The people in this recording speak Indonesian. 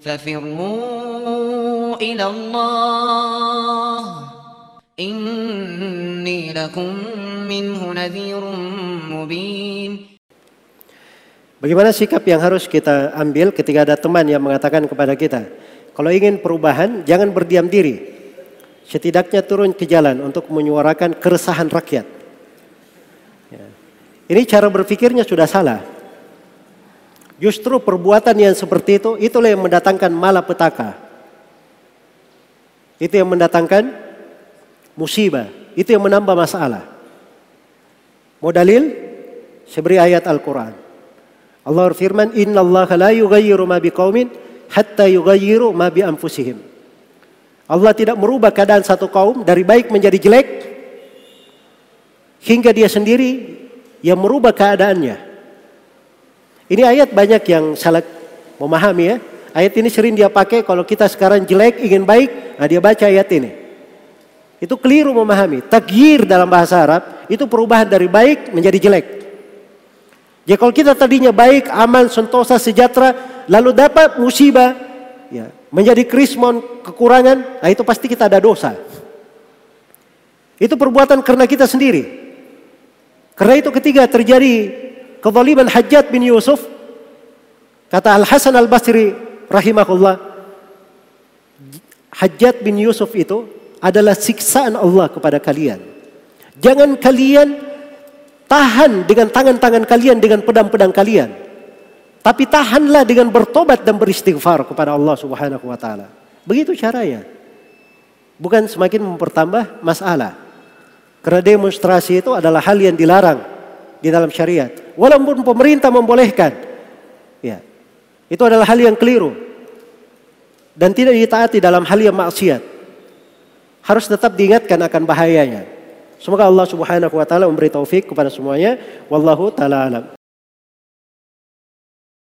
ففروا إلى الله إني لكم منه نذير مبين Bagaimana sikap yang harus kita ambil ketika ada teman yang mengatakan kepada kita, kalau ingin perubahan jangan berdiam diri. Setidaknya turun ke jalan untuk menyuarakan keresahan rakyat. Ya. Ini cara berpikirnya sudah salah. Justru perbuatan yang seperti itu, itulah yang mendatangkan malapetaka. Itu yang mendatangkan musibah. Itu yang menambah masalah. Mau dalil? Saya beri ayat Al-Quran. Allah berfirman, Inna Allah la yughayyiru ma biqaumin hatta yughayyiru ma bi anfusihim. Allah tidak merubah keadaan satu kaum dari baik menjadi jelek hingga dia sendiri yang merubah keadaannya. Ini ayat banyak yang salah memahami ya. Ayat ini sering dia pakai kalau kita sekarang jelek ingin baik, nah dia baca ayat ini. Itu keliru memahami. Tagyir dalam bahasa Arab itu perubahan dari baik menjadi jelek. Jadi kalau kita tadinya baik, aman, sentosa, sejahtera, lalu dapat musibah, ya, menjadi krismon, kekurangan, nah itu pasti kita ada dosa. Itu perbuatan karena kita sendiri. Karena itu ketika terjadi kezaliman Hajjat bin Yusuf, kata Al Hasan Al Basri rahimahullah, Hajjat bin Yusuf itu adalah siksaan Allah kepada kalian. Jangan kalian Tahan dengan tangan-tangan kalian, dengan pedang-pedang kalian. Tapi tahanlah dengan bertobat dan beristighfar kepada Allah Subhanahu wa taala. Begitu caranya. Bukan semakin mempertambah masalah. Karena demonstrasi itu adalah hal yang dilarang di dalam syariat. Walaupun pemerintah membolehkan. Ya. Itu adalah hal yang keliru. Dan tidak ditaati dalam hal yang maksiat. Harus tetap diingatkan akan bahayanya. Semoga Allah Subhanahu wa taala memberi taufik kepada semuanya. Wallahu taala alam.